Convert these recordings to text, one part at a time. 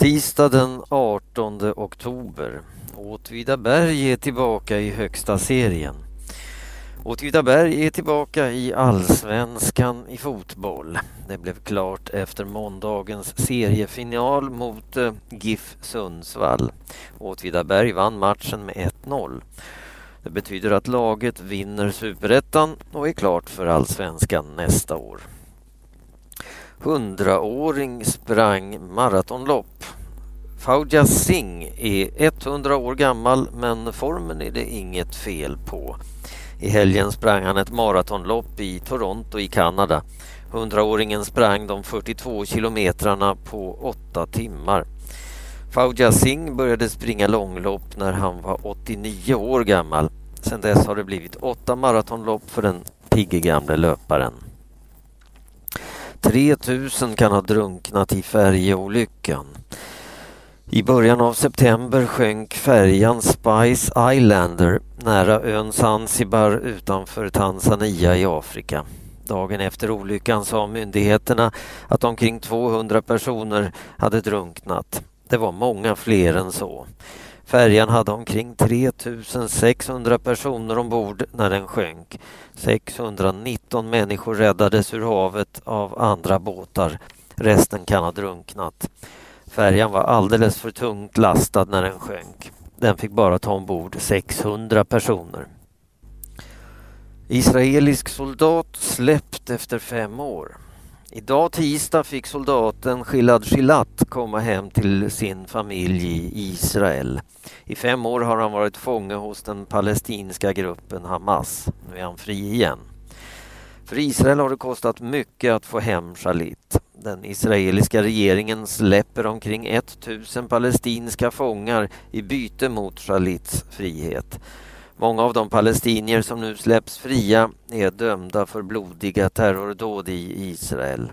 Tisdag den 18 oktober. Åtvidaberg är tillbaka i högsta serien. Åtvidaberg är tillbaka i allsvenskan i fotboll. Det blev klart efter måndagens seriefinal mot eh, GIF Sundsvall. Åtvidaberg vann matchen med 1-0. Det betyder att laget vinner superettan och är klart för allsvenskan nästa år. Hundraåring sprang maratonlopp. Fauja Singh är 100 år gammal men formen är det inget fel på. I helgen sprang han ett maratonlopp i Toronto i Kanada. Hundraåringen sprang de 42 kilometrarna på åtta timmar. Fauja Singh började springa långlopp när han var 89 år gammal. Sedan dess har det blivit åtta maratonlopp för den pigge gamle löparen. 3000 kan ha drunknat i färjeolyckan. I början av september sjönk färjan Spice Islander nära ön Zanzibar utanför Tanzania i Afrika. Dagen efter olyckan sa myndigheterna att omkring 200 personer hade drunknat. Det var många fler än så. Färjan hade omkring 3600 personer ombord när den sjönk. 619 människor räddades ur havet av andra båtar. Resten kan ha drunknat. Färjan var alldeles för tungt lastad när den sjönk. Den fick bara ta ombord 600 personer. Israelisk soldat släppt efter fem år. Idag tisdag fick soldaten Gilad Shilat komma hem till sin familj i Israel. I fem år har han varit fånge hos den palestinska gruppen Hamas. Nu är han fri igen. För Israel har det kostat mycket att få hem Shalit. Den israeliska regeringen släpper omkring 1000 palestinska fångar i byte mot Shalits frihet. Många av de palestinier som nu släpps fria är dömda för blodiga terrordåd i Israel.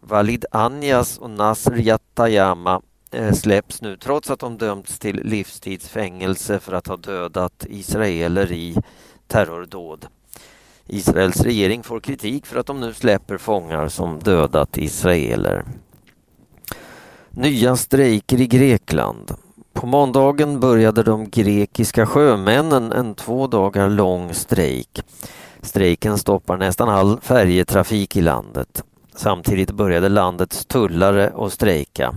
Walid Anjas och Nasr Yattayama eh, släpps nu trots att de dömts till livstidsfängelse för att ha dödat israeler i terrordåd. Israels regering får kritik för att de nu släpper fångar som dödat israeler. Nya strejker i Grekland. På måndagen började de grekiska sjömännen en två dagar lång strejk. Strejken stoppar nästan all färjetrafik i landet. Samtidigt började landets tullare att strejka.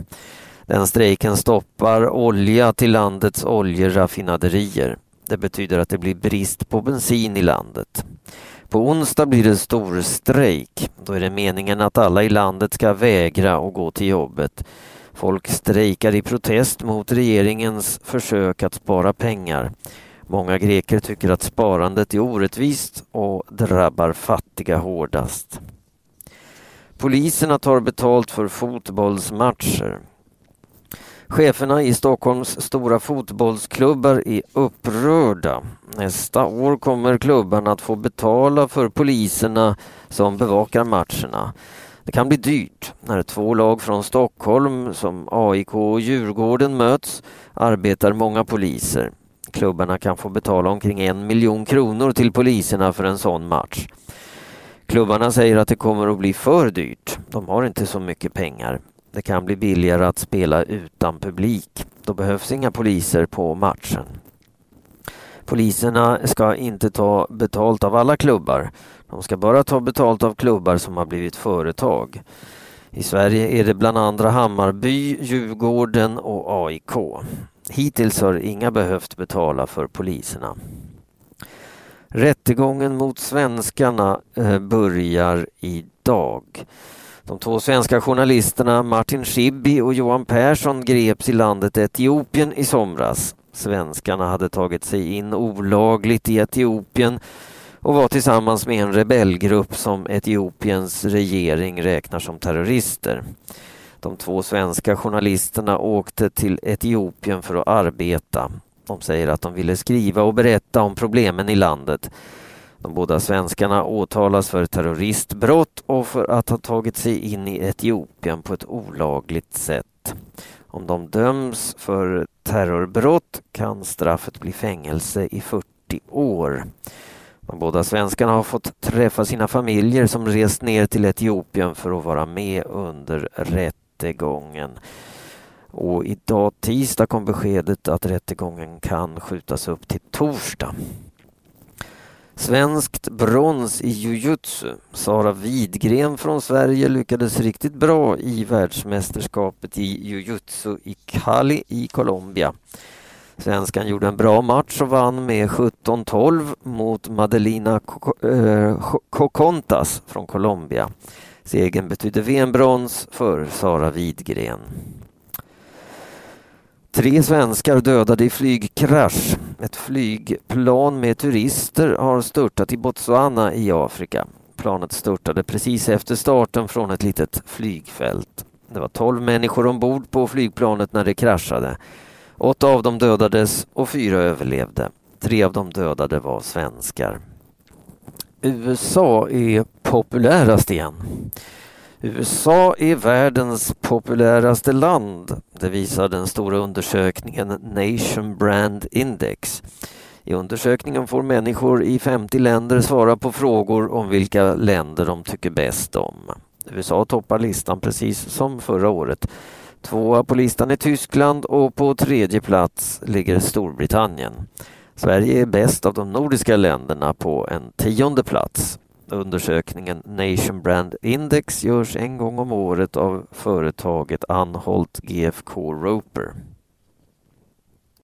Den strejken stoppar olja till landets oljeraffinaderier. Det betyder att det blir brist på bensin i landet. På onsdag blir det stor strejk. Då är det meningen att alla i landet ska vägra att gå till jobbet. Folk strejkar i protest mot regeringens försök att spara pengar. Många greker tycker att sparandet är orättvist och drabbar fattiga hårdast. Poliserna tar betalt för fotbollsmatcher. Cheferna i Stockholms stora fotbollsklubbar är upprörda. Nästa år kommer klubbarna att få betala för poliserna som bevakar matcherna. Det kan bli dyrt. När två lag från Stockholm, som AIK och Djurgården, möts arbetar många poliser. Klubbarna kan få betala omkring en miljon kronor till poliserna för en sån match. Klubbarna säger att det kommer att bli för dyrt. De har inte så mycket pengar. Det kan bli billigare att spela utan publik. Då behövs inga poliser på matchen. Poliserna ska inte ta betalt av alla klubbar. De ska bara ta betalt av klubbar som har blivit företag. I Sverige är det bland andra Hammarby, Djurgården och AIK. Hittills har inga behövt betala för poliserna. Rättegången mot svenskarna eh, börjar idag. De två svenska journalisterna Martin Schibbye och Johan Persson greps i landet Etiopien i somras. Svenskarna hade tagit sig in olagligt i Etiopien och var tillsammans med en rebellgrupp som Etiopiens regering räknar som terrorister. De två svenska journalisterna åkte till Etiopien för att arbeta. De säger att de ville skriva och berätta om problemen i landet. De båda svenskarna åtalas för terroristbrott och för att ha tagit sig in i Etiopien på ett olagligt sätt. Om de döms för terrorbrott kan straffet bli fängelse i 40 år. De båda svenskarna har fått träffa sina familjer som rest ner till Etiopien för att vara med under rättegången. Och idag tisdag kom beskedet att rättegången kan skjutas upp till torsdag. Svenskt brons i jujutsu. Sara Widgren från Sverige lyckades riktigt bra i världsmästerskapet i jujutsu i Cali i Colombia. Svenskan gjorde en bra match och vann med 17-12 mot Madelina Cocontas eh, från Colombia. Segern betydde VM-brons för Sara Widgren. Tre svenskar dödade i flygkrasch. Ett flygplan med turister har störtat i Botswana i Afrika. Planet störtade precis efter starten från ett litet flygfält. Det var tolv människor ombord på flygplanet när det kraschade. Åtta av dem dödades och fyra överlevde. Tre av de dödade var svenskar. USA är populärast igen. USA är världens populäraste land. Det visar den stora undersökningen Nation Brand Index. I undersökningen får människor i 50 länder svara på frågor om vilka länder de tycker bäst om. USA toppar listan precis som förra året. Tvåa på listan är Tyskland och på tredje plats ligger Storbritannien. Sverige är bäst av de nordiska länderna på en tionde plats. Undersökningen Nation Brand Index görs en gång om året av företaget Anholt GFK Roper.